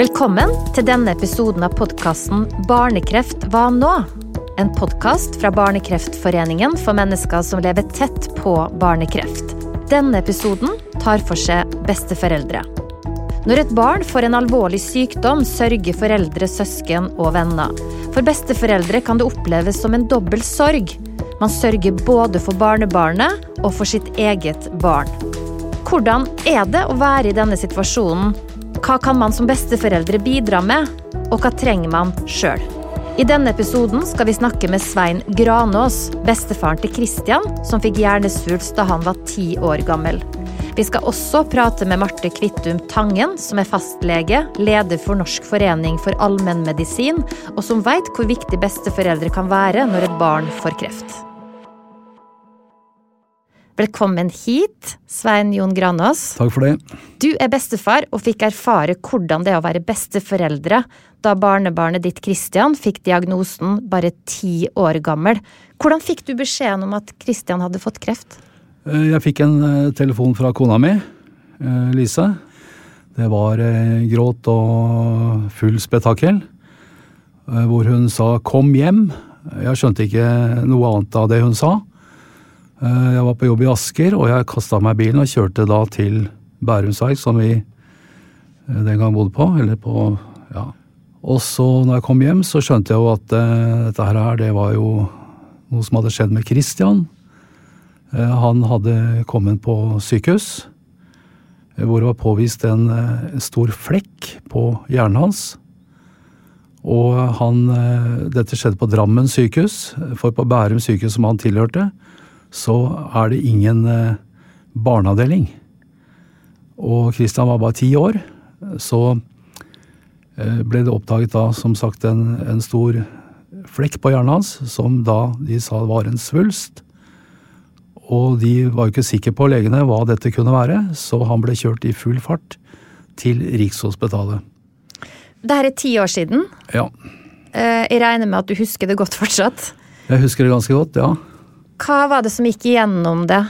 Velkommen til denne episoden av podkasten Barnekreft hva nå? En podkast fra Barnekreftforeningen for mennesker som lever tett på barnekreft. Denne episoden tar for seg besteforeldre. Når et barn får en alvorlig sykdom, sørger foreldre, søsken og venner. For besteforeldre kan det oppleves som en dobbel sorg. Man sørger både for barnebarnet og for sitt eget barn. Hvordan er det å være i denne situasjonen? Hva kan man som besteforeldre bidra med, og hva trenger man sjøl? I denne episoden skal vi snakke med Svein Granås, bestefaren til Christian, som fikk hjernesvulst da han var ti år gammel. Vi skal også prate med Marte Kvittum Tangen, som er fastlege, leder for Norsk forening for allmennmedisin, og som veit hvor viktig besteforeldre kan være når et barn får kreft. Velkommen hit, Svein Jon Granås. Takk for det. Du er bestefar og fikk erfare hvordan det er å være besteforeldre da barnebarnet ditt Christian fikk diagnosen bare ti år gammel. Hvordan fikk du beskjeden om at Christian hadde fått kreft? Eh, jeg fikk en eh, telefon fra kona mi, eh, Lise. Det var gråt og full spetakkel. Hvor hun sa 'kom hjem'. Jeg skjønte ikke noe annet av det hun sa. Eh, jeg var på jobb i Asker, og jeg kasta meg bilen og kjørte da til Bærumsverk, som vi eh, den gang bodde på. Eller på ja. Og så når jeg kom hjem, så skjønte jeg jo at uh, dette her, det var jo noe som hadde skjedd med Christian. Han hadde kommet på sykehus, hvor det var påvist en stor flekk på hjernen hans. Og han Dette skjedde på Drammen sykehus, for på Bærum sykehus, som han tilhørte, så er det ingen eh, barneavdeling. Og Christian var bare ti år. Så eh, ble det oppdaget da som sagt en, en stor flekk på hjernen hans, som da de sa var en svulst. Og de var jo ikke sikre på, legene, hva dette kunne være, så han ble kjørt i full fart til Rikshospitalet. Det her er ti år siden. Ja. Eh, jeg regner med at du husker det godt fortsatt? Jeg husker det ganske godt, ja. Hva var det som gikk igjennom det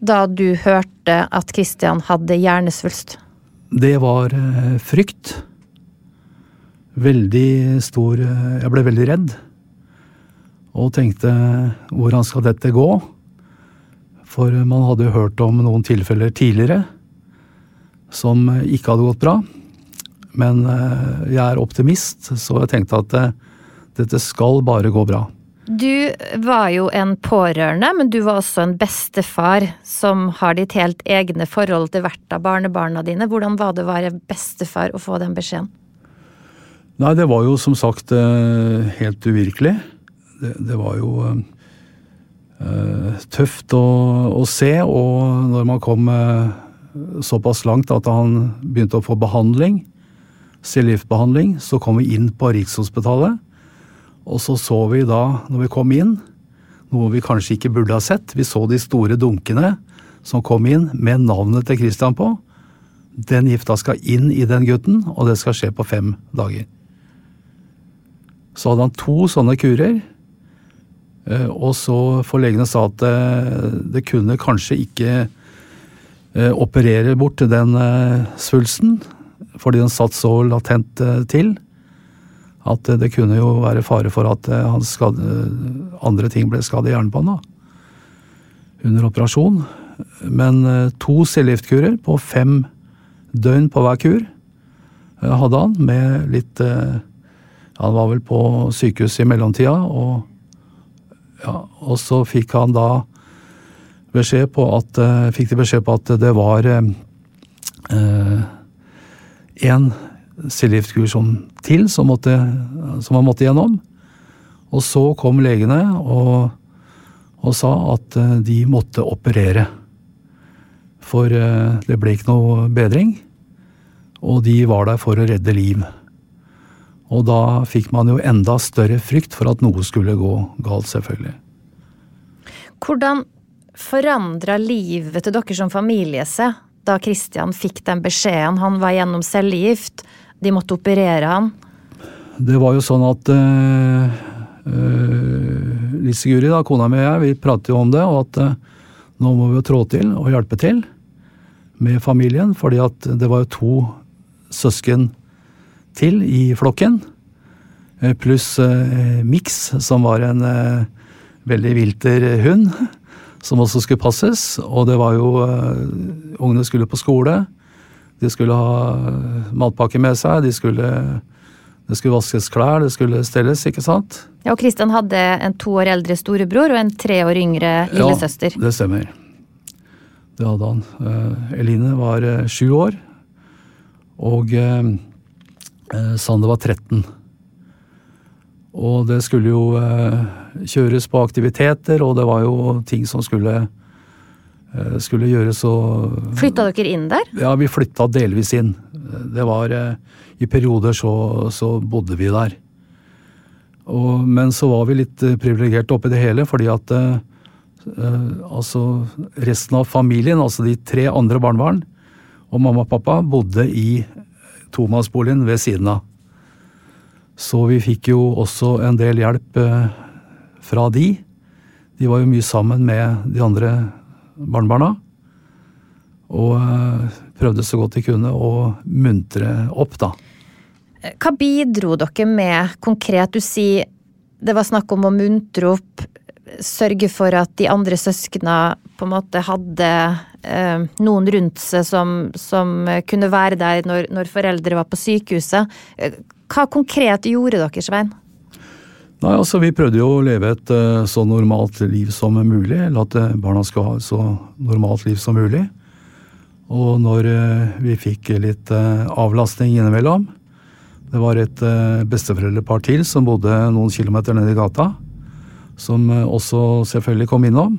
da du hørte at Kristian hadde hjernesvulst? Det var eh, frykt. Veldig stor eh, Jeg ble veldig redd. Og tenkte hvordan skal dette gå? For man hadde hørt om noen tilfeller tidligere som ikke hadde gått bra. Men eh, jeg er optimist, så jeg tenkte at dette skal bare gå bra. Du var jo en pårørende, men du var også en bestefar som har ditt helt egne forhold til hvert av barnebarna dine. Hvordan var det å være bestefar og få den beskjeden? Nei, det var jo som sagt eh, helt uvirkelig. Det, det var jo uh, tøft å, å, se, og når man kom uh, såpass langt at han begynte å få behandling, cellegiftbehandling, så kom vi inn på Rikshospitalet. Og så så vi da, når vi kom inn, noe vi kanskje ikke burde ha sett. Vi så de store dunkene som kom inn med navnet til Christian på. Den gifta skal inn i den gutten, og det skal skje på fem dager. Så hadde han to sånne kurer, eh, og så for legene sa at eh, det kunne kanskje ikke eh, operere bort den svulsten, fordi den satt så latent til at det kunne jo være fare for at eh, skade, andre ting ble skadet i da, under operasjon. Men eh, to cellegiftkurer på fem døgn på hver kur eh, hadde han, med litt Han var vel på sykehus i mellomtida, og, ja, og så fikk han da beskjed på at Fikk de beskjed på at det var én eh, cellegiftkur som til som, måtte, som han måtte gjennom. Og så kom legene og, og, sa at eh, de måtte operere. For eh, det ble ikke noe bedring. Og de var der for å redde liv. Og da fikk man jo enda større frykt for at noe skulle gå galt, selvfølgelig. Hvordan forandra livet til dere som familie seg da Christian fikk den beskjeden? Han var gjennom cellegift, de måtte operere han? Det var jo sånn at eh, eh, Lise Guri, da, kona mi og jeg, vi pratet jo om det, og at eh, nå må vi jo trå til og hjelpe til med familien. fordi at det var jo to søsken til i flokken. Eh, pluss eh, Mix, som var en eh, veldig vilter hund. Som også skulle passes. Og det var jo Ungene skulle på skole. De skulle ha matpakke med seg. De skulle, det skulle vaskes klær, det skulle stelles, ikke sant? Ja, Og Kristian hadde en to år eldre storebror og en tre år yngre lillesøster. Ja, det stemmer. Det hadde han. Eline var sju år. Og Sander var 13. Og det skulle jo eh, kjøres på aktiviteter, og det var jo ting som skulle, eh, skulle gjøres så Flytta dere inn der? Ja, vi flytta delvis inn. Det var eh, I perioder så, så bodde vi der. Og, men så var vi litt privilegerte oppi det hele, fordi at altså resten av familien, altså de tre andre barnebarn og mamma og pappa, bodde i tomannsboligen ved siden av. Så vi fikk jo også en del hjelp eh, fra de. De var jo mye sammen med de andre barnebarna. Og eh, prøvde så godt de kunne å muntre opp, da. Hva bidro dere med konkret? Du sier det var snakk om å muntre opp, sørge for at de andre søskna på en måte hadde eh, noen rundt seg som, som, kunne være der når, når foreldre var på sykehuset. Hva konkret gjorde dere, Svein? Nei, altså Vi prøvde jo å leve et uh, så normalt liv som mulig. Eller at uh, barna skal ha et så normalt liv som mulig. Og når uh, vi fikk litt avlastning innimellom Det var et besteforeldrepar til som bodde noen kilometer nede i gata. Som også selvfølgelig kom innom.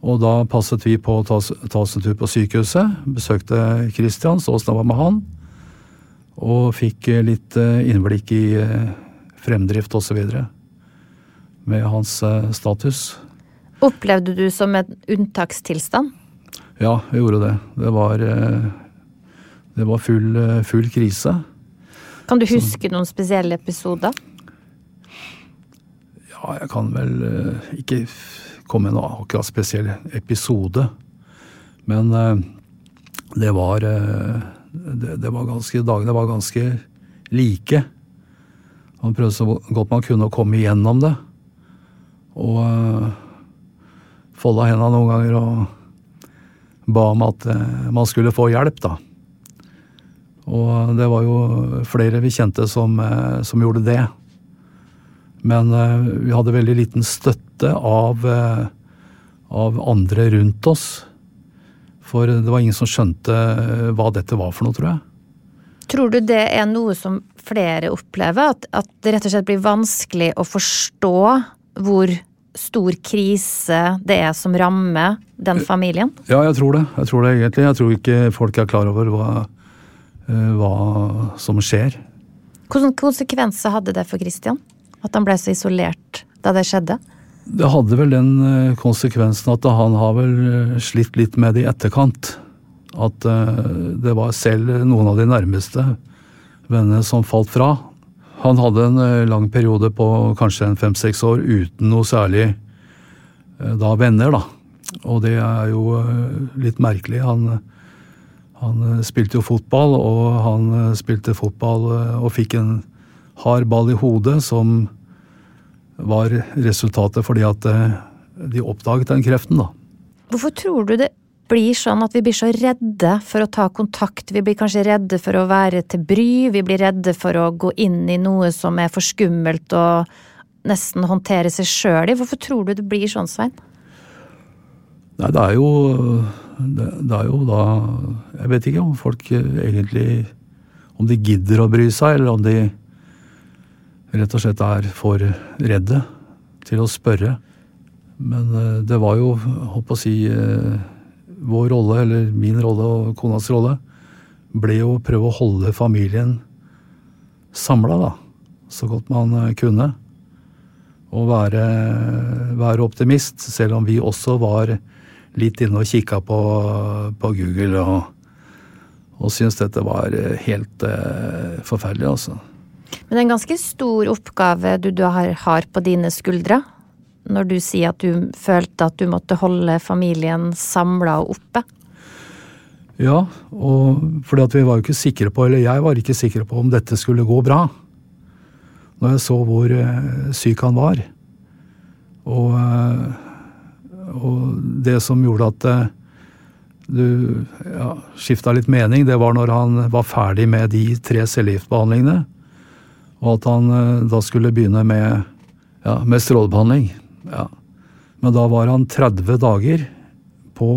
Og da passet vi på å ta, ta oss en tur på sykehuset. Besøkte Christian, så snabba med han. Og fikk eh, litt eh, innblikk i eh, fremdrift osv. med hans status. Opplevde du som en unntakstilstand? Ja, jeg gjorde det. Det var, det var full, full, krise. Kan du huske Så, noen spesielle episoder? Ja, jeg kan vel ikke komme med noen akkurat spesiell episode. Men det var det, det, var ganske, Dagene var ganske like. Han prøvde så godt man kunne å komme igjennom det. Og uh, folda henda noen ganger og ba om at uh, man skulle få hjelp, da. Og det var jo flere vi kjente som, uh, som gjorde det. Men uh, vi hadde veldig liten støtte av, av andre rundt oss. For det var ingen som skjønte eh, hva dette var for noe, tror jeg. Tror du det er noe som flere opplever? At, at det rett og slett blir vanskelig å forstå hvor stor krise det er som rammer den familien? Ja, jeg tror det. Jeg tror det egentlig. Jeg tror ikke folk er klar over hva, eh, hva som skjer. Hvilke konsekvenser hadde det for Christian? At han ble så isolert da det skjedde? Det hadde vel den eh, konsekvensen at han har vel eh, slitt litt med det i etterkant. At eh, det var selv noen av de nærmeste vennene som falt fra. Han hadde en lang periode på kanskje en fem-seks år uten noe særlig da venner, da. Og det er jo litt merkelig. Han, han spilte jo fotball, og han spilte fotball og fikk en hard ball i hodet som var resultatet fordi at eh, de oppdaget den kreften, da. Hvorfor tror du det blir sånn at vi blir så redde for å ta kontakt? Vi blir kanskje redde for å være til bry, vi blir redde for å gå inn i noe som er for skummelt og nesten håndtere seg sjøl i. Hvorfor tror du det blir sånn, Svein? Nei, det er jo det, det, er jo da Jeg vet ikke om folk egentlig Om de gidder å bry seg, eller om de rett og slett er for redde til å spørre. Men eh, det var jo, holdt på å si, eh, vår rolle, eller min rolle og konas rolle, ble jo å prøve å holde familien samla, da. Så godt man eh, kunne. Og være, være, optimist, selv om vi også var litt inne og kikka på, på Google og, og syntes dette var helt eh, forferdelig, altså. Men det er en ganske stor oppgave du, du har, har, på dine skuldre. Når du sier at du følte at du måtte holde familien samla og oppe. Ja, og fordi at vi var jo ikke sikre på, eller jeg var ikke sikker på om dette skulle gå bra. Når jeg så hvor eh, syk han var. Og, eh, og det som gjorde at eh, du ja, skifta litt mening, det var når han var ferdig med de tre cellegiftbehandlingene. Og at han da skulle begynne med, ja, med strålebehandling. Ja. Men da var han 30 dager på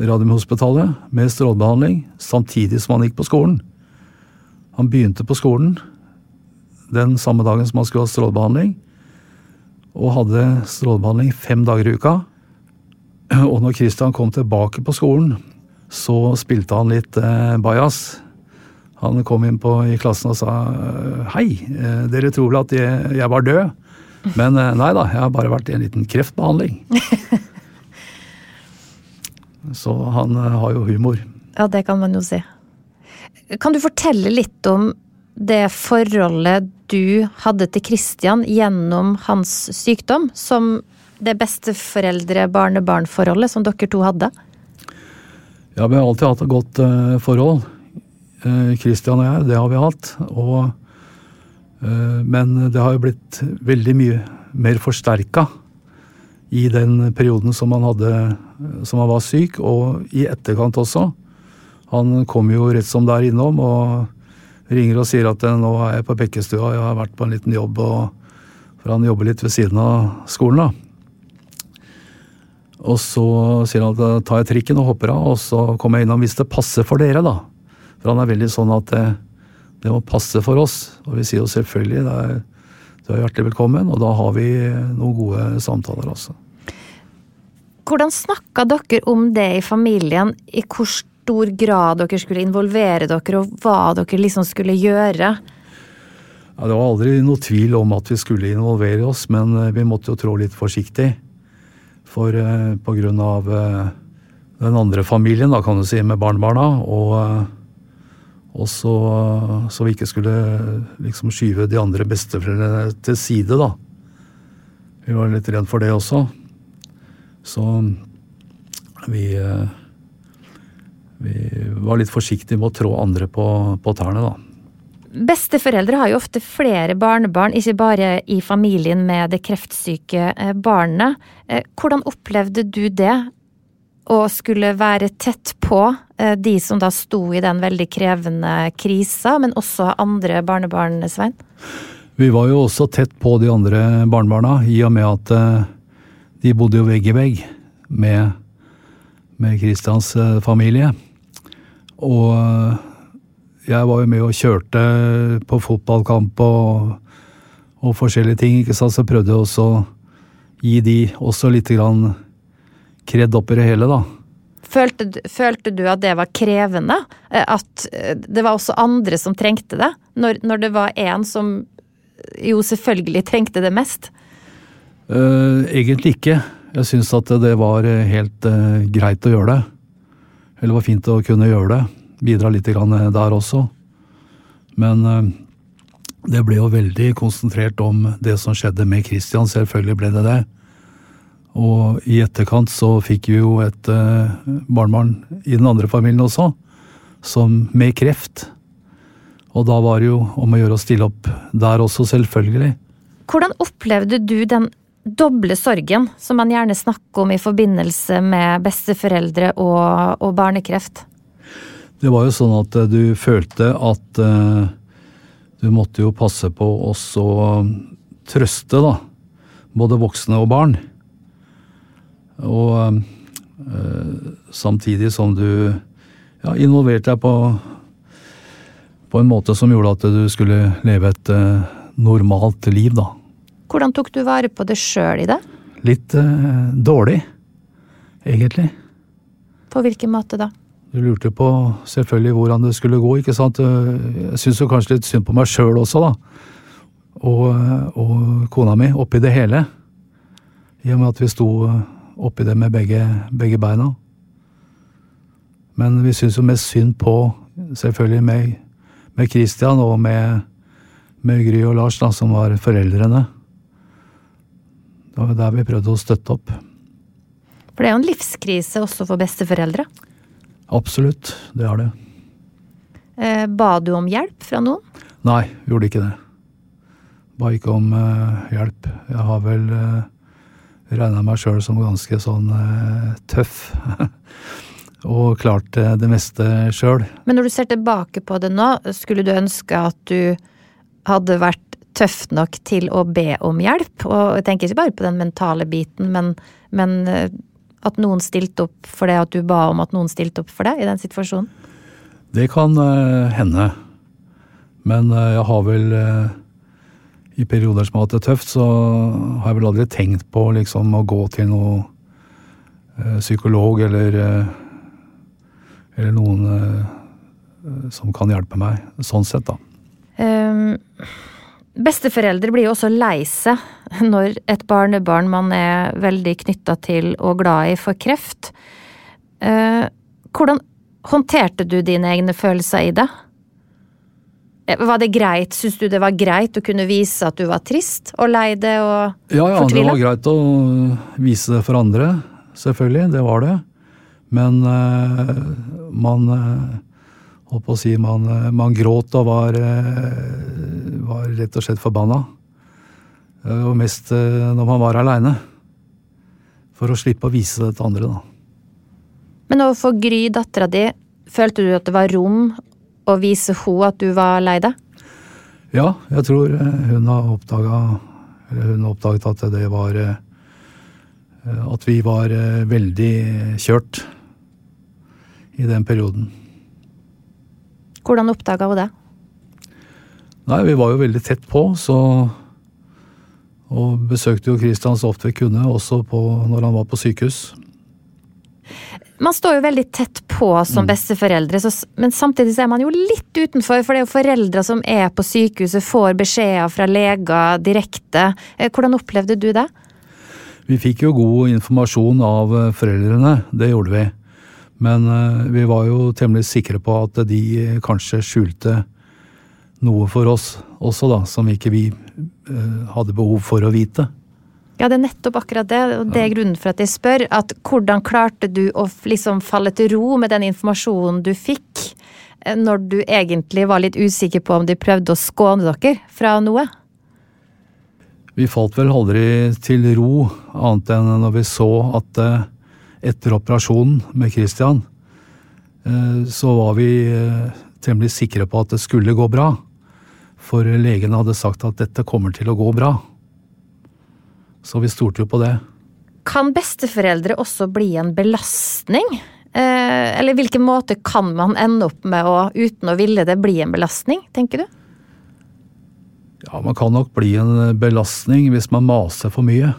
Radiumhospitalet med strålebehandling samtidig som han gikk på skolen. Han begynte på skolen den samme dagen som han skulle ha strålebehandling, og hadde strålebehandling fem dager i uka. Og når Christian kom tilbake på skolen, så spilte han litt eh, bajas. Han kom inn på, i klassen og sa hei, eh, dere tror vel at jeg, jeg var død? Men eh, nei da, jeg har bare vært i en liten kreftbehandling. Så han eh, har jo humor. Ja, det kan man jo si. Kan du fortelle litt om det forholdet du hadde til Kristian gjennom hans sykdom, som det besteforeldre-barnebarn-forholdet som dere to hadde? Ja, vi har alltid hatt et godt uh, forhold. Kristian og jeg, det har vi hatt. Og, men det har jo blitt veldig mye mer forsterka i den perioden som han, hadde, som han var syk, og i etterkant også. Han kom jo rett som det er innom og ringer og sier at nå er jeg på Bekkestua, jeg har vært på en liten jobb, og, for han jobber litt ved siden av skolen. da. Og så sier han at da tar jeg trikken og hopper av, og så kommer jeg innom hvis det passer for dere, da. For han er veldig sånn at det, må passe for oss. Og vi sier jo selvfølgelig, det er du er hjertelig velkommen, og da har vi noen gode samtaler også. Hvordan snakka dere om det i familien? I hvor stor grad dere skulle involvere dere, og hva dere liksom skulle gjøre? Ja, det var aldri noe tvil om at vi skulle involvere oss, men eh, vi måtte jo trå litt forsiktig. For eh, på grunn av eh, den andre familien, da kan du si, med barnebarna, og og så, så vi ikke skulle liksom skyve de andre besteforeldrene til side, da. Vi var litt redd for det også. Så vi Vi var litt forsiktige med å trå andre på, på tærne, da. Besteforeldre har jo ofte flere barnebarn, ikke bare i familien med det kreftsyke eh, barnet. Eh, hvordan opplevde du det og skulle være tett på eh, de som da sto i den veldig krevende krisa, men også andre barnebarn, Svein? Vi var jo også tett på de andre barnebarna, i og med at eh, de bodde jo vegg i vegg med, med Christians eh, familie. Og jeg var jo med og kjørte på fotballkamp og, og forskjellige ting, ikke sant, så prøvde jeg også å gi de også lite grann kred opp i det hele, da. Følte, følte, du at det var krevende? Eh, at eh, det var også andre som trengte det? Når, når det var en som jo selvfølgelig trengte det mest? Uh, egentlig ikke. Jeg syns at det var helt uh, greit å gjøre det. Eller det var fint å kunne gjøre det. Bidra litt der også. Men uh, det ble jo veldig konsentrert om det som skjedde med Christian. Selvfølgelig ble det det. Og i etterkant så fikk vi jo et uh, barnebarn i den andre familien også, som med kreft. Og da var det jo om å gjøre å stille opp der også, selvfølgelig. Hvordan opplevde du den doble sorgen som man gjerne snakker om i forbindelse med besteforeldre og, og barnekreft? Det var jo sånn at uh, du følte at eh, du måtte jo passe på oss å trøste, da. Både voksne og barn. Og øh, samtidig som du ja, involverte deg på, på en måte som gjorde at du skulle leve et øh, normalt liv, da. Hvordan tok du vare på det sjøl i det? Litt øh, dårlig, egentlig. På hvilken måte da? Du lurte på selvfølgelig hvordan det skulle gå, ikke sant. Jeg syns jo kanskje litt synd på meg sjøl også, da. Og, og, kona mi oppi det hele. I og med at vi sto oppi det med begge, begge beina. Men vi syns jo mest synd på, selvfølgelig, med, med Christian og med, med Gry og Lars, da, som var foreldrene. Det var der vi prøvde å støtte opp. For det er jo en livskrise også for besteforeldre? Absolutt, det er det. Eh, ba du om hjelp fra noen? Nei, gjorde ikke det. Ba ikke om eh, hjelp. Jeg har vel uh, regna meg sjøl som ganske sånn uh, tøff. og klart det meste sjøl. Men når du ser tilbake på det nå, skulle du ønske at du hadde vært tøff nok til å be om hjelp? Og jeg tenker ikke bare på den mentale biten, men, men at noen stilte opp for det, at du ba om at noen stilte opp for deg i den situasjonen? Det kan hende. Men jeg har vel i perioder som har hatt det tøft, så har jeg vel aldri tenkt på liksom å gå til noen eh, psykolog eller eh, eller noen eh, som kan hjelpe meg. Sånn sett, da. Um, besteforeldre blir jo også lei seg når et barnebarn man er veldig knytta til og glad i, får kreft. Uh, hvordan håndterte du dine egne følelser i det? Eh, var det greit, syns du det var greit å kunne vise at du var trist og lei deg og ja, ja, fortvila? det var greit å vise det for andre, selvfølgelig. Det var det. Men uh, man uh, holdt på å si man, uh, man gråt og var, var rett og slett forbanna. Og mest når man var aleine. For å slippe å vise det til andre, da. Men overfor Gry, dattera di, følte du at det var rom å vise henne at du var lei deg? Ja, jeg tror hun har oppdaga Eller hun oppdaget at det var At vi var veldig kjørt i den perioden. Hvordan oppdaga hun det? Nei, vi var jo veldig tett på, så Og besøkte jo Christian så ofte vi kunne, også på, når han var på sykehus. Man står jo veldig tett på som besteforeldre, så, men samtidig så er man jo litt utenfor. For det er jo foreldre som er på sykehuset, får beskjeder fra leger direkte. Hvordan opplevde du det? Vi fikk jo god informasjon av foreldrene, det gjorde vi. Men vi var jo temmelig sikre på at de kanskje skjulte noe for oss også, da, som ikke vi hadde behov for å vite. Ja, det er nettopp akkurat det, og det er grunnen for at jeg spør. At hvordan klarte du å liksom falle til ro med den informasjonen du fikk, når du egentlig var litt usikker på om de prøvde å skåne dere fra noe? Vi falt vel aldri til ro, annet enn når vi så at etter operasjonen med Christian, så var vi temmelig sikre på at det skulle gå bra. For legene hadde sagt at dette kommer til å gå bra. Så vi stolte jo på det. Kan besteforeldre også bli en belastning? Eh, eller hvilken måte kan man ende opp med å, uten å ville det, bli en belastning, tenker du? Ja, man kan nok bli en belastning hvis man maser for mye.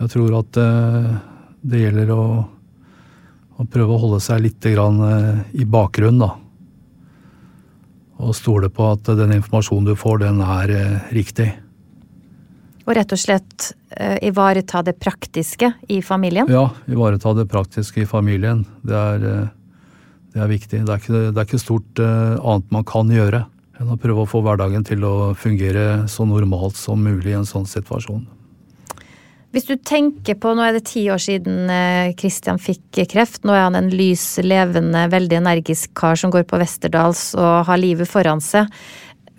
Jeg tror at eh, det gjelder å, å, prøve å holde seg litt grann, eh, i bakgrunnen, da. Og stole på at den informasjonen du får, den er riktig. Og rett og slett uh, ivareta det praktiske i familien? Ja, ivareta det praktiske i familien. Det er, uh, det er viktig. Det er, ikke, det er ikke, stort uh, annet man kan gjøre enn å prøve å få hverdagen til å fungere så normalt som mulig i en sånn situasjon. Hvis du tenker på, nå er det ti år siden Kristian fikk kreft. Nå er han en lys, levende, veldig energisk kar som går på Westerdals og har livet foran seg.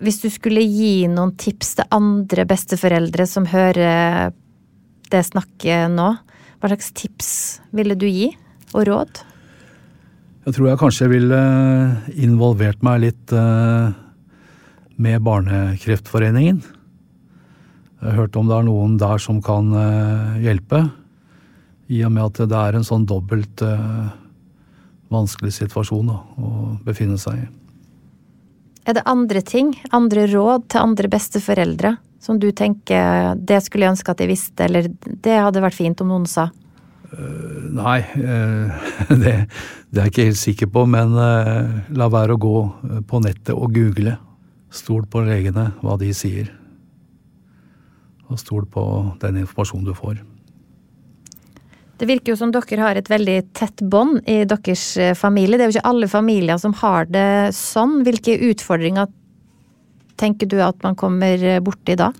Hvis du skulle gi noen tips til andre besteforeldre som hører det snakket nå, hva slags tips ville du gi, og råd? Jeg tror jeg kanskje ville involvert meg litt med Barnekreftforeningen. Jeg har hørt om det er noen der som kan hjelpe, i og med at det er en sånn dobbelt vanskelig situasjon å befinne seg i. Er det andre ting, andre råd til andre besteforeldre som du tenker det skulle jeg ønske at jeg visste, eller det hadde vært fint om noen sa? Uh, nei, uh, det, det, er jeg ikke helt sikker på, men uh, la være å gå på nettet og google. Stol på legene, hva de sier. Og stol på den informasjonen du får. Det virker jo som dere har et veldig tett bånd i deres familie. Det er jo ikke alle familier som har det sånn. Hvilke utfordringer tenker du at man kommer borti da?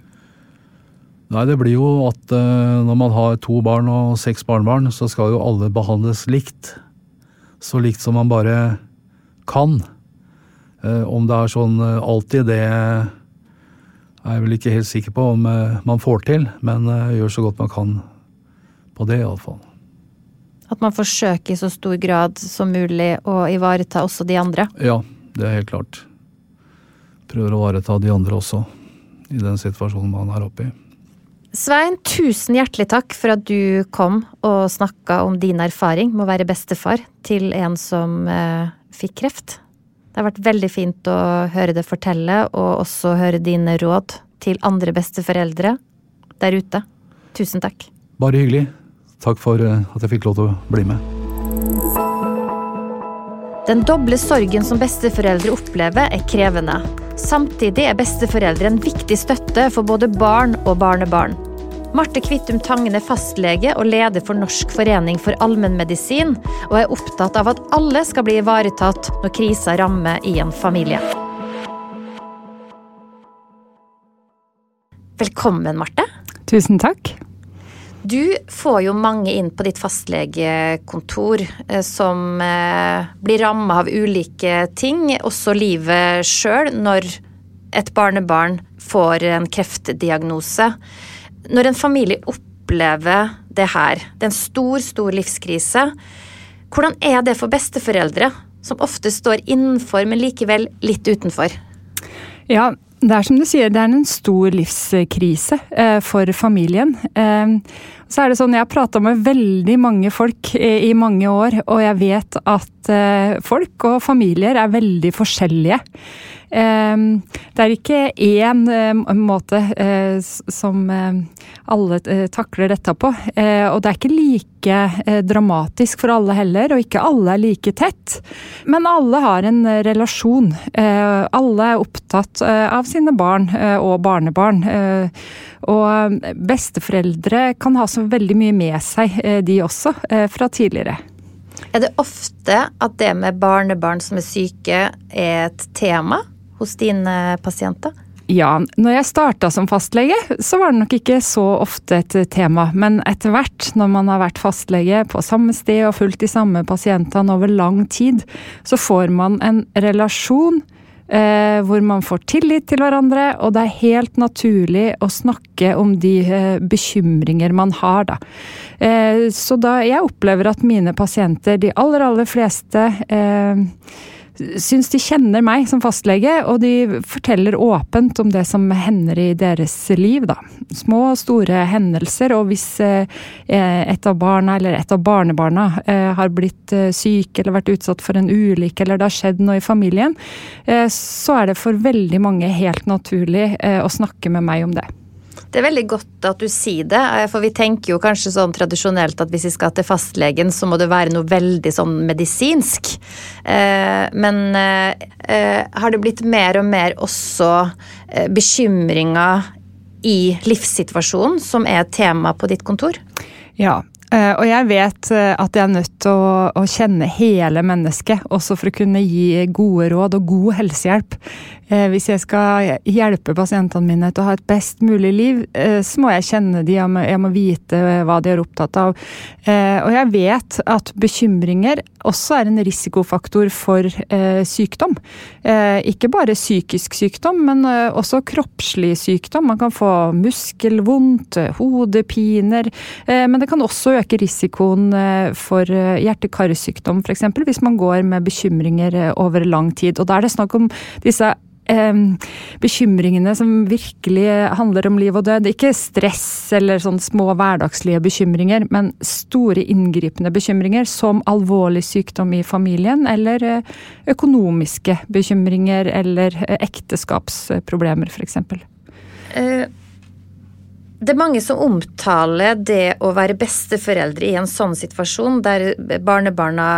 Nei, det blir jo at når man har to barn og seks barnebarn, så skal jo alle behandles likt. så likt som man bare kan. Om det er sånn alltid, det er jeg vel ikke helt sikker på om man får til, men gjør så godt man kan på det, iallfall. At man forsøker i så stor grad som mulig å ivareta også de andre? Ja, det er helt klart. Prøver å ivareta de andre også, i den situasjonen man er oppe i. Svein, tusen hjertelig takk for at du kom og snakka om din erfaring med å være bestefar til en som eh, fikk kreft. Det har vært veldig fint å høre det fortelle, og også høre dine råd til andre besteforeldre der ute. Tusen takk. Bare hyggelig. Takk for eh, at jeg fikk lov til å bli med. Den doble sorgen som besteforeldre opplever, er krevende. Samtidig er besteforeldre en viktig støtte for både barn og barnebarn. Marte Kvittum Tangen er fastlege og leder for Norsk forening for allmennmedisin, og er opptatt av at alle skal bli ivaretatt når krisa rammer i en familie. Velkommen, Marte. Tusen takk. Du får jo mange inn på ditt fastlegekontor eh, som eh, blir ramma av ulike ting, også livet sjøl, når et barnebarn får en kreftdiagnose. Når en familie opplever det her, det er en stor, stor livskrise, hvordan er det for besteforeldre, som ofte står innenfor, men likevel litt utenfor? Ja, det er som du sier, det er en stor livskrise eh, for familien. Så er det sånn, Jeg har prata med veldig mange folk i, i, mange år, og jeg vet at eh, folk og familier er veldig forskjellige. Ehm, det er ikke én eh, måte eh, som eh, alle takler dette på. Og det er ikke like dramatisk for alle heller, og ikke alle er like tett. Men alle har en relasjon. Alle er opptatt av sine barn og barnebarn. Og besteforeldre kan ha så veldig mye med seg, de også, fra tidligere. Er det ofte at det med barnebarn som er syke, er et tema? Hos dine pasienter? Ja, når jeg starta som fastlege, så var det nok ikke så ofte et tema. Men etter hvert, når man har vært fastlege på samme sted og fulgt de samme pasientene over lang tid, så får man en relasjon eh, hvor man får tillit til hverandre, og det er helt naturlig å snakke om de eh, bekymringer man har, da. Eh, så da jeg opplever at mine pasienter, de aller, aller fleste, eh, syns de kjenner meg som fastlege, og de forteller åpent om det som hender i deres liv, da. Små og store hendelser, og hvis eh, et av barna eller et av barnebarna eh, har blitt eh, syk eller vært utsatt for en ulykke eller det har skjedd noe i familien, så er det for veldig mange helt naturlig å snakke med meg om det. Det er veldig godt at du sier det, eh, for vi tenker jo kanskje sånn tradisjonelt at hvis vi skal til fastlegen, så må det være noe veldig sånn medisinsk. Eh, men eh, har det blitt mer og mer også bekymringer i livssituasjonen som er tema på ditt kontor? Ja, og jeg vet at jeg er nødt til å, å, kjenne hele mennesket, også for å kunne gi gode råd og god helsehjelp. Eh, hvis jeg skal hjelpe pasientene mine til å ha et best mulig liv, eh, så må jeg kjenne de, jeg må vite hva de er opptatt av. Eh, og jeg vet at bekymringer også er en risikofaktor for sykdom. Ikke bare psykisk sykdom, men også kroppslig sykdom. Man kan få muskelvondt, hodepiner, men det kan også øke risikoen for hjerte-karsykdom, f.eks. hvis man går med bekymringer over lang tid. Og da er det snakk om disse eh, bekymringene som virkelig handler om liv og død. Ikke stress eller sånn små hverdagslige bekymringer, men store inngripende bekymringer som alvorlig sykdom i familien, eller eh, økonomiske bekymringer eller eh, ekteskapsproblemer, f.eks. Eh, det er mange som omtaler det å være besteforeldre i en sånn situasjon, der barnebarna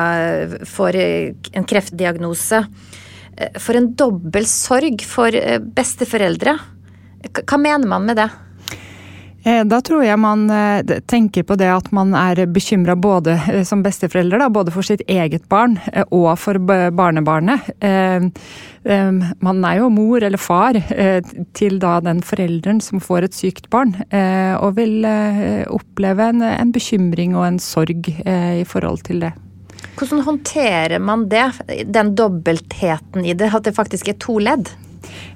får en kreftdiagnose for en dobbel sorg for eh, besteforeldre. Hva mener man med det? Eh, da tror jeg man tenker på det at man er bekymra både som besteforeldre, da, både for sitt eget barn og for barnebarnet. Man er jo mor eller far til da den forelderen som får et sykt barn, og vil oppleve en, en bekymring og en sorg i forhold til det. Hvordan håndterer man det, den dobbeltheten i det, at det faktisk er to ledd?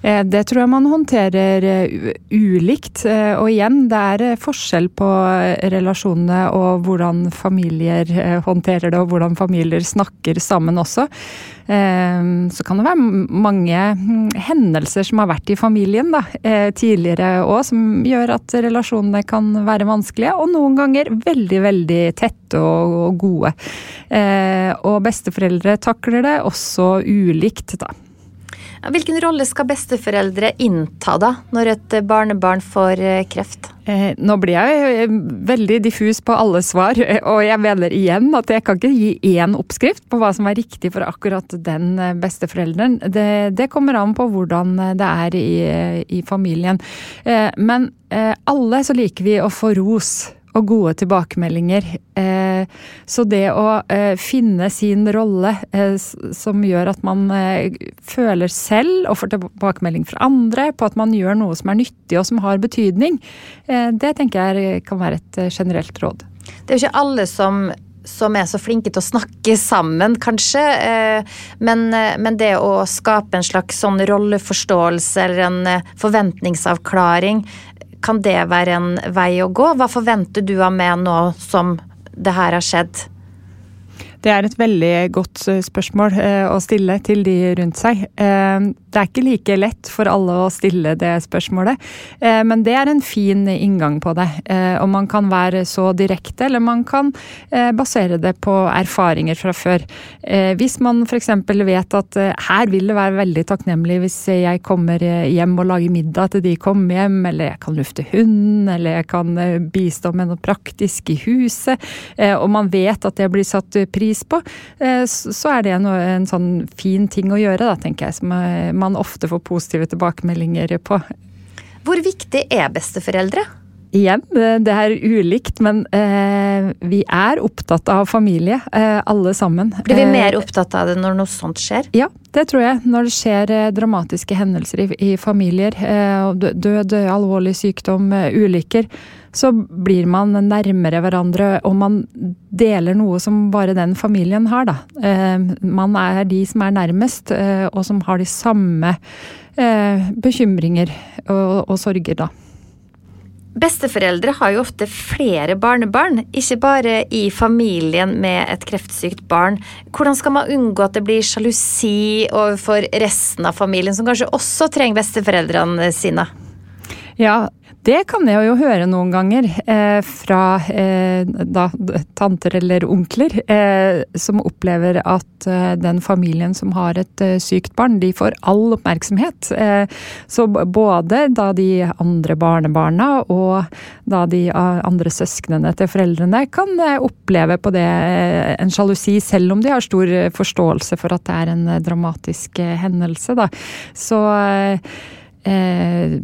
Eh, det tror jeg man håndterer eh, ulikt. Eh, og igjen, det er forskjell på relasjonene og hvordan familier håndterer det, og hvordan familier snakker sammen også. Så kan det være mange mm, hendelser som har vært i familien da, tidligere òg, som gjør at relasjonene kan være vanskelige, og noen ganger veldig, veldig tette og gode. Og besteforeldre takler det også ulikt, da. Hvilken rolle skal besteforeldre innta da, når et barnebarn får eh, kreft? Eh, nå blir jeg eh, veldig diffus på alle svar, og jeg mener igjen at jeg kan ikke gi én oppskrift på hva som er riktig for akkurat den besteforelderen. Det, det kommer an på hvordan det er i, i familien. Men alle så liker vi å få ros og gode tilbakemeldinger. Eh, så det å eh, finne sin rolle eh, som gjør at man føler selv og får tilbakemelding fra andre på at man gjør noe som er nyttig og som har betydning, det tenker jeg kan være et generelt råd. Det er jo ikke alle som som er så flinke til å snakke sammen, kanskje. Men, men, det å skape en slags sånn rolleforståelse eller en forventningsavklaring kan det være en vei å gå? Hva forventer du av meg nå som det her har skjedd? Det er et veldig godt eh, spørsmål eh, å stille til de rundt seg. Eh, det er ikke like lett for alle å stille det spørsmålet, men det er en fin inngang på det. Og man kan være så direkte, eller man kan basere det på erfaringer fra før. Hvis man f.eks. vet at her vil det være veldig takknemlig hvis jeg kommer hjem og lager middag til de kommer hjem, eller jeg kan lufte hunden, eller jeg kan bistå med noe praktisk i huset, og man vet at det blir satt pris på, eh, så er det en, en sånn fin ting å gjøre, da, tenker jeg. Som eh, man ofte får positive tilbakemeldinger på. Hvor viktig er besteforeldre? Igjen, det er ulikt, men eh, vi er opptatt av familie, eh, alle sammen. Blir vi mer opptatt av det når noe sånt skjer? Ja, det tror jeg. Når det skjer eh, dramatiske hendelser i, i familier, død, alvorlig sykdom, ulykker, så blir man nærmere hverandre, og man deler noe som bare den familien har, da. Man er de som er nærmest, og som har de samme bekymringer og, og sorger, da. Besteforeldre har jo ofte flere barnebarn, ikke bare i familien med et kreftsykt barn. Hvordan skal man unngå at det blir sjalusi overfor resten av familien, som kanskje også trenger besteforeldrene sine? Ja, det kan jeg jo høre noen ganger eh, fra eh, da, tanter eller onkler eh, som opplever at eh, den familien som har et eh, sykt barn, de får all oppmerksomhet. Eh, så både da de andre barnebarna og da de andre søsknene til foreldrene kan oppleve på det en sjalusi, selv om de har stor forståelse for at det er en dramatisk hendelse. Da. Så eh,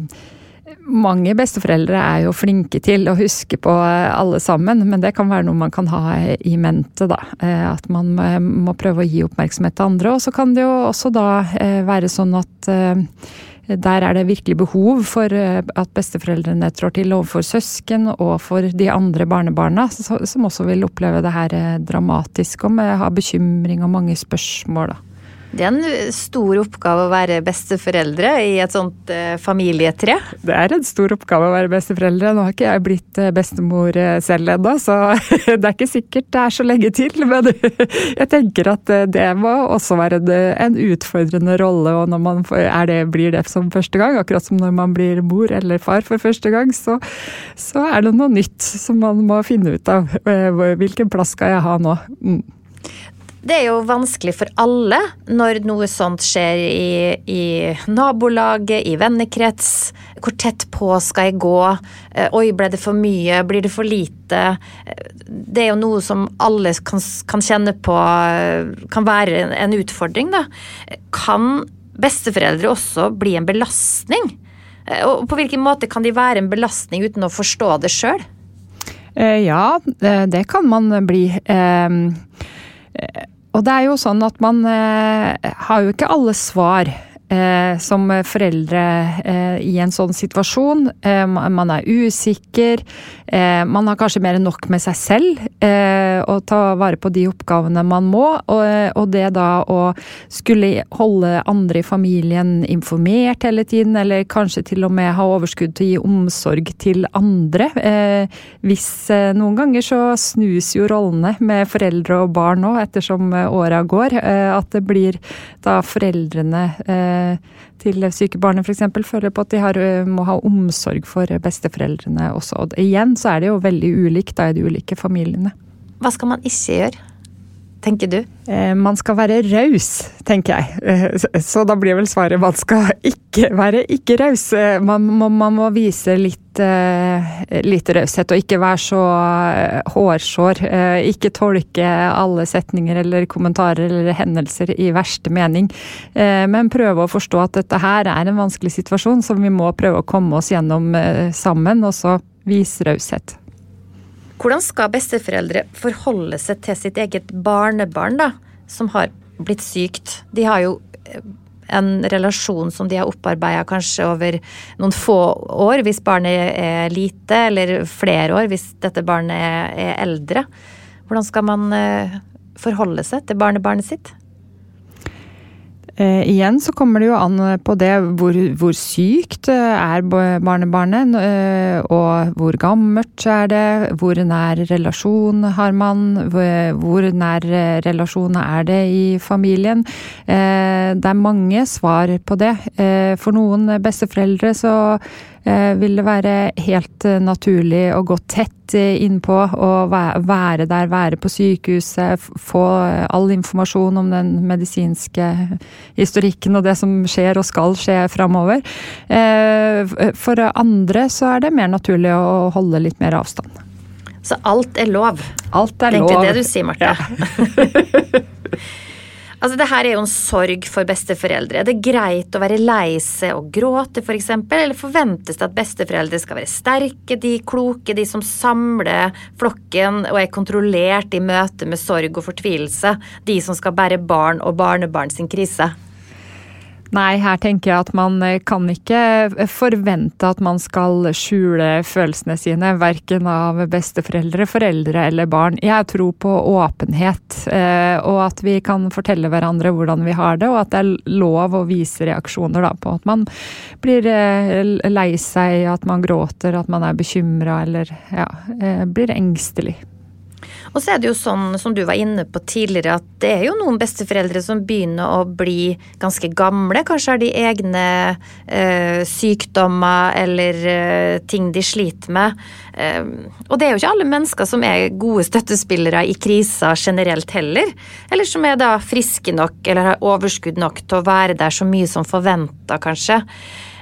mange besteforeldre er jo flinke til å huske på alle sammen, men det kan være noe man kan ha i mente, da. Eh, at man må prøve å gi oppmerksomhet til andre. Og så kan det jo også da eh, være sånn at eh, der er det virkelig behov for at besteforeldrene trår til overfor søsken og for de andre barnebarna, som også vil oppleve det her dramatisk og med, ha bekymring og mange spørsmål. da. Det er en stor oppgave å være besteforeldre i et sånt eh, familietre. Det er en stor oppgave å være besteforeldre. Nå har ikke jeg blitt eh, bestemor eh, selv ennå, så det er ikke sikkert det er så lenge til. Men jeg tenker at det må også være en utfordrende rolle. Og når man det, blir det som første gang, akkurat som når man blir mor eller far for første gang, så, så er det noe nytt som man må finne ut av. Hvilken plass skal jeg ha nå? Mm. Det er jo vanskelig for alle når noe sånt skjer i, i nabolaget, i vennekrets. Hvor tett på skal jeg gå? Eh, oi, ble det for mye? Blir det for lite? Det er jo noe som alle kan, kan kjenne på kan være en utfordring, da. Kan besteforeldre også bli en belastning? Eh, og på hvilken måte kan de være en belastning uten å forstå det sjøl? Eh, ja, det kan man bli. Og det er jo sånn at man eh, har jo ikke alle svar. Eh, som foreldre eh, i en sånn situasjon. Eh, man er usikker. Eh, man har kanskje mer enn nok med seg selv eh, å ta vare på de oppgavene man må. Og, og, det da å skulle holde andre i familien informert hele tiden, eller kanskje til og med ha overskudd til å gi omsorg til andre. Eh, hvis noen ganger så snus jo rollene med foreldre og barn nå, ettersom åra går. At det blir da foreldrene til syke barnet f.eks. føler på at de har, må ha omsorg for besteforeldrene også. Og igjen så er det jo veldig ulikt da i de ulike familiene. Hva skal man ikke gjøre? Tenker du? Eh, man skal være raus, tenker jeg. Eh, så da blir vel svaret man skal ikke være ikke raus. Man, man, man, må vise litt, litt raushet og ikke være så hårsår. Ikke tolke alle setninger eller kommentarer eller hendelser i verste mening. Men prøve å forstå at dette her er en vanskelig situasjon som vi må prøve å komme oss gjennom sammen, og så vise raushet. Hvordan skal besteforeldre forholde seg til sitt eget barnebarn, da, som har blitt sykt? De har jo eh, en relasjon som de har opparbeida kanskje over noen få år, hvis barnet er lite, eller flere år hvis dette barnet er eldre. Hvordan skal man eh, forholde seg til barnebarnet sitt? Eh, igjen så kommer det jo an på det hvor, hvor sykt eh, er barnebarnet, eh, og hvor gammelt er det, hvor nær relasjon har man, hvor, nær relasjon er det i familien. Eh, det er mange svar på det. Eh, for noen besteforeldre så Eh, vil det være helt eh, naturlig å gå tett eh, innpå og være der, være på sykehuset, få all informasjon om den medisinske historikken og det som skjer og skal skje framover. For andre så er det mer naturlig å holde litt mer avstand. Så alt er lov? Alt er lov. Det er egentlig det du sier, Marte. Ja. Altså, det her er jo en sorg for besteforeldre. Er det greit å være lei seg og gråte, f.eks., eller forventes det at besteforeldre skal være sterke, de kloke, de som samler flokken og er kontrollert i møte med sorg og fortvilelse, de som skal bære barn og barnebarn sin krise? Nei, her tenker jeg at man eh, kan ikke eh, forvente at man skal skjule følelsene sine, verken av besteforeldre, foreldre eller barn. Jeg tror på åpenhet, eh, og at vi kan fortelle hverandre hvordan vi har det, og at det er lov å vise reaksjoner da, på at man blir lei seg, at man gråter, at man er bekymra eller ja, blir engstelig. Og så er det jo sånn, som du var inne på tidligere, at det er jo noen besteforeldre som begynner å bli ganske gamle. Kanskje har de egne eh, sykdommer eller eh, ting de sliter med. Eh, og det er jo ikke alle mennesker som er gode støttespillere i kriser generelt heller. Eller som er da friske nok eller har overskudd nok til å være der så mye som forventa, kanskje.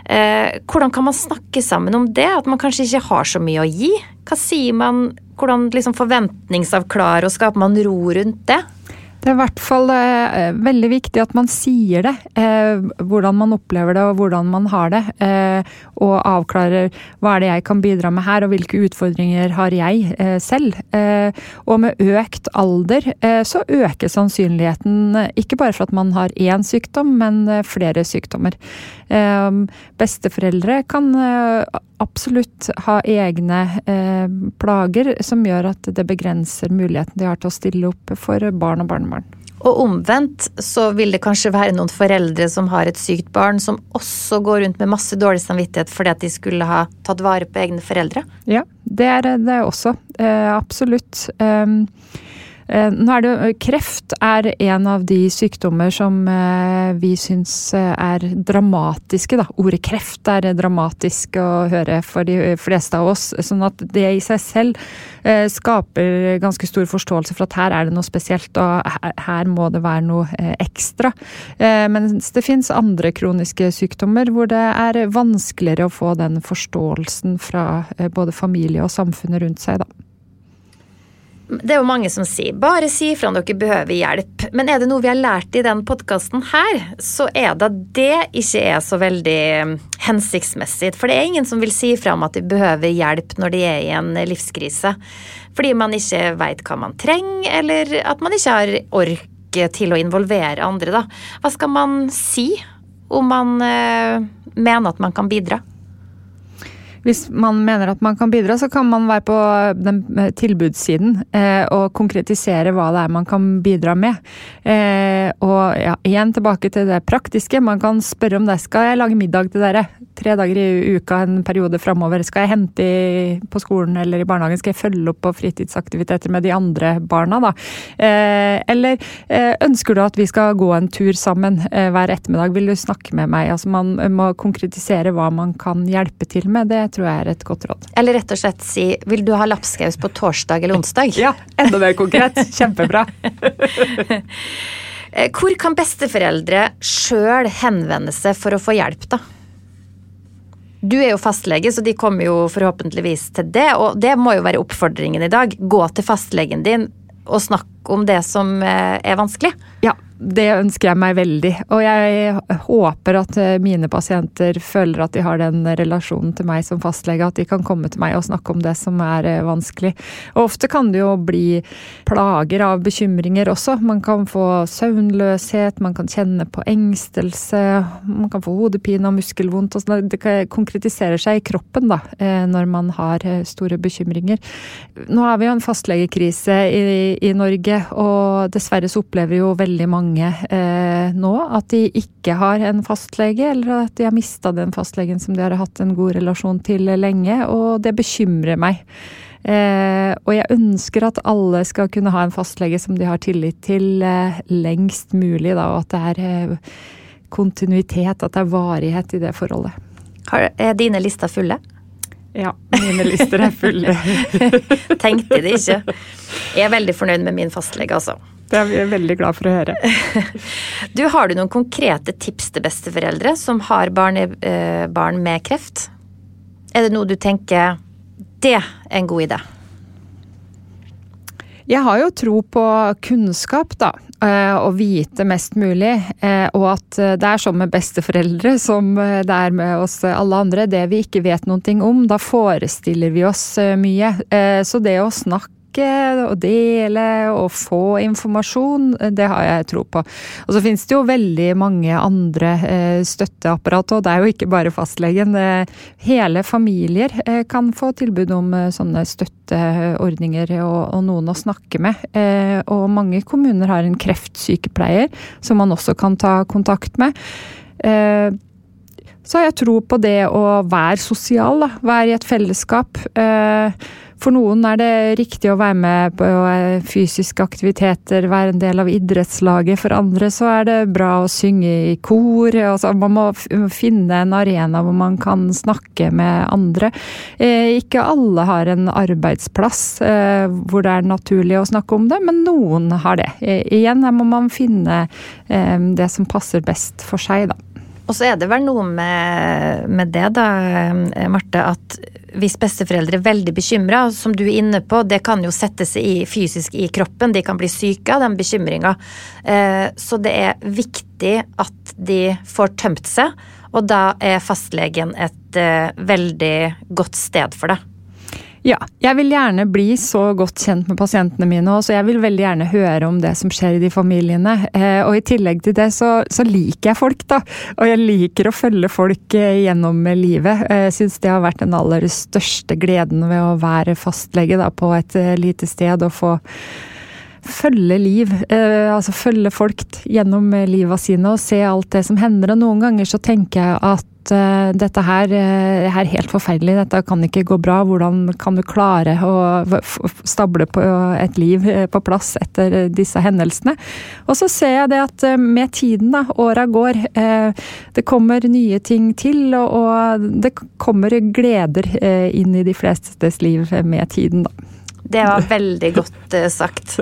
Eh, hvordan kan man snakke sammen om det? At man kanskje ikke har så mye å gi? Hva sier man? Hvordan liksom forventningsavklare og skaper man ro rundt det? Det er i hvert fall eh, veldig viktig at man sier det. Eh, hvordan man opplever det og hvordan man har det. Eh, og avklarer hva er det jeg kan bidra med her, og hvilke utfordringer har jeg eh, selv. Eh, og med økt alder eh, så øker sannsynligheten ikke bare for at man har én sykdom, men flere sykdommer. besteforeldre kan absolutt ha egne plager som gjør at det begrenser muligheten de har til å stille opp for barn og barnebarn. Og omvendt så vil det kanskje være noen foreldre som har et sykt barn, som også går rundt med masse dårlig samvittighet fordi at de skulle ha tatt vare på egne foreldre? Ja, det er det også. Eh, absolutt. Eh, nå er det, eh, kreft er en av de sykdommer som eh, vi syns er dramatiske. Da. Ordet kreft er dramatisk å høre for de fleste av oss. Sånn at det i seg selv skaper ganske stor forståelse for at her er det noe spesielt, og her må det være noe ekstra. Mens det fins andre kroniske sykdommer hvor det er vanskeligere å få den forståelsen fra både familie og samfunnet rundt seg. da. Det er jo mange som sier 'bare si ifra om dere behøver hjelp'. Men er det noe vi har lært i den podkasten her, så er det at det ikke er så veldig um, hensiktsmessig. For det er ingen som vil si ifra om at de behøver hjelp når de er i en livskrise. Fordi man ikke veit hva man trenger, eller at man ikke har ork til å involvere andre, da. Hva skal man si? om man øh, mener at man kan bidra? Hvis man mener at man kan bidra, så kan man være på den eh, tilbudssiden eh, og konkretisere hva det er man kan bidra med. Eh, og ja, igjen tilbake til det praktiske. Man kan spørre om det. Skal jeg lage middag til dere? Tre dager i uka en periode framover. Skal jeg hente i, på skolen eller i barnehagen? Skal jeg følge opp på fritidsaktiviteter med de andre barna, da? Eh, eller eh, ønsker du at vi skal gå en tur sammen eh, hver ettermiddag? Vil du snakke med meg? Altså man må konkretisere hva man kan hjelpe til med. Det tror jeg er et godt råd. Eller rett og slett si 'vil du ha lapskaus på torsdag eller onsdag'? Ja, enda mer konkret. Kjempebra. Eh, hvor kan besteforeldre sjøl henvende seg for å få hjelp, da? Du er jo fastlege, så de kommer jo forhåpentligvis til det. Og det må jo være oppfordringen i dag. Gå til fastlegen din og snakk om det som eh, er vanskelig. Ja, det ønsker jeg meg veldig. Og jeg håper at eh, mine pasienter føler at de har den relasjonen til meg som fastlege, at de kan komme til meg og snakke om det som er eh, vanskelig. Og ofte kan det jo bli plager av bekymringer også. Man kan få søvnløshet, man kan kjenne på engstelse, man kan få hodepine og muskelvondt. Og sånn. det konkretiserer seg i kroppen da, eh, når man har store bekymringer. Nå har vi jo en fastlegekrise i, i Norge, og dessverre så opplever jo veldig mange mange eh, nå at de ikke har en fastlege, eller at de har mista den fastlegen som de har hatt en god relasjon til lenge, og det bekymrer meg. Eh, og jeg ønsker at alle skal kunne ha en fastlege som de har tillit til eh, lengst mulig, da, og at det er eh, kontinuitet, at det er varighet i det forholdet. Har, er dine lister fulle? Ja, mine lister er fulle. Tenkte det ikke. Jeg er veldig fornøyd med min fastlege, altså. Det er vi veldig glad for å høre. Du, Har du noen konkrete tips til besteforeldre som har barn, eh, barn med kreft? Er det noe du tenker det er en god idé? Jeg har jo tro på kunnskap, da. Eh, å vite mest mulig. Eh, og at det er sånn med besteforeldre som det er med oss alle andre. Det vi ikke vet noe om, da forestiller vi oss mye. Så det å snakke snakke og dele og få informasjon, det har jeg tro på. Og så finnes det jo veldig mange andre eh, støtteapparat, og det er jo ikke bare fastlegen. Hele familier eh, kan få tilbud om eh, sånne støtteordninger og, noen å snakke med. Og mange kommuner har en kreftsykepleier som man også kan ta kontakt med så har jeg tro på det å være sosial, da. Være i et fellesskap. For noen er det riktig å være med på eh, fysiske aktiviteter, være en del av idrettslaget. For andre så er det bra å synge i kor. Altså, man må finne en arena hvor man kan snakke med andre. Eh, ikke alle har en arbeidsplass eh, hvor det er naturlig å snakke om det, men noen har det. Igjen, her må man finne det som passer best for seg, da. Og så er det vel noe med, med det, da, Marte, at hvis besteforeldre er veldig bekymra, som du er inne på, det kan jo sette seg i, fysisk i kroppen, de kan bli syke av den bekymringa. Eh, så det er viktig at de får tømt seg, og da er fastlegen et eh, veldig godt sted for det. Ja, jeg vil gjerne bli så godt kjent med pasientene mine òg, så jeg vil veldig gjerne høre om det som skjer i de familiene. Eh, og i tillegg til det så, så, liker jeg folk, da. Og jeg liker å følge folk eh, gjennom livet. Eh, jeg syns det har vært den aller største gleden ved å være fastlege da, på et lite sted og få følge liv, eh, altså følge folk gjennom livet sine og se alt det som hender. Og noen ganger så tenker jeg at eh, dette her uh, er helt forferdelig, dette kan ikke gå bra. Hvordan kan du klare å stable på et liv på plass etter disse hendelsene? Og så ser jeg det at med tiden, da, åra går, det kommer nye ting til, og, og det kommer gleder inn i de flestes liv med tiden, da. Det var veldig godt sagt.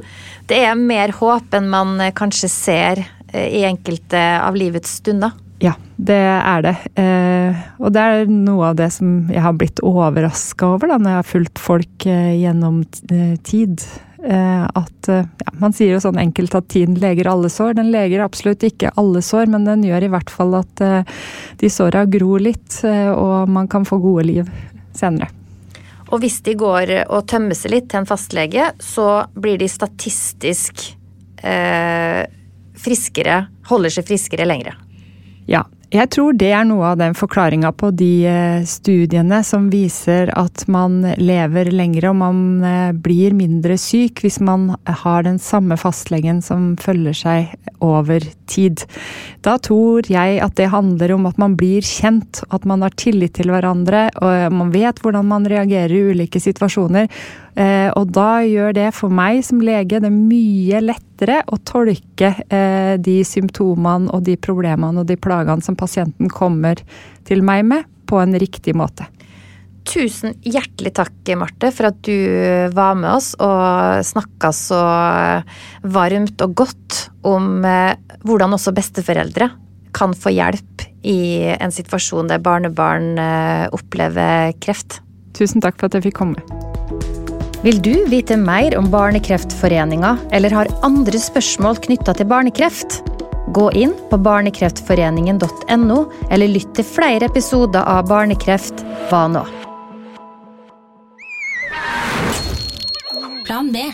Det er mer håp enn man uh, kanskje ser uh, i enkelte av livets stunder. Ja, det er det. og det er noe av det som jeg har blitt overraska over da, når jeg har fulgt folk gjennom tid. at ja, Man sier jo sånn enkelt at tiden leger alle sår. Den leger absolutt ikke alle sår, men den gjør i hvert fall at de såra gror litt, og man kan få gode liv senere. Og hvis de går og tømmer seg litt til en fastlege, så blir de statistisk eh, friskere, holder seg friskere lengre. Ja. Jeg tror det er noe av den forklaringa på de eh, studiene som viser at man lever lengre og man eh, blir mindre syk hvis man har den samme fastlegen som følger seg over tid. Da tror jeg at det handler om at man blir kjent, at man har tillit til hverandre og man vet hvordan man reagerer i ulike situasjoner. Eh, og da gjør det for meg som lege det mye lettere å tolke eh, de symptomene og de problemene og de plagene som pasienten kommer til meg med, på en riktig måte. Tusen hjertelig takk, Marte, for at du var med oss og snakka så varmt og godt om eh, hvordan også besteforeldre kan få hjelp i en situasjon der barnebarn opplever kreft. Tusen takk for at jeg fikk komme. Vil du vite mer om Barnekreftforeninga eller har andre spørsmål knytta til barnekreft? Gå inn på barnekreftforeningen.no, eller lytt til flere episoder av Barnekreft hva nå? Plan B.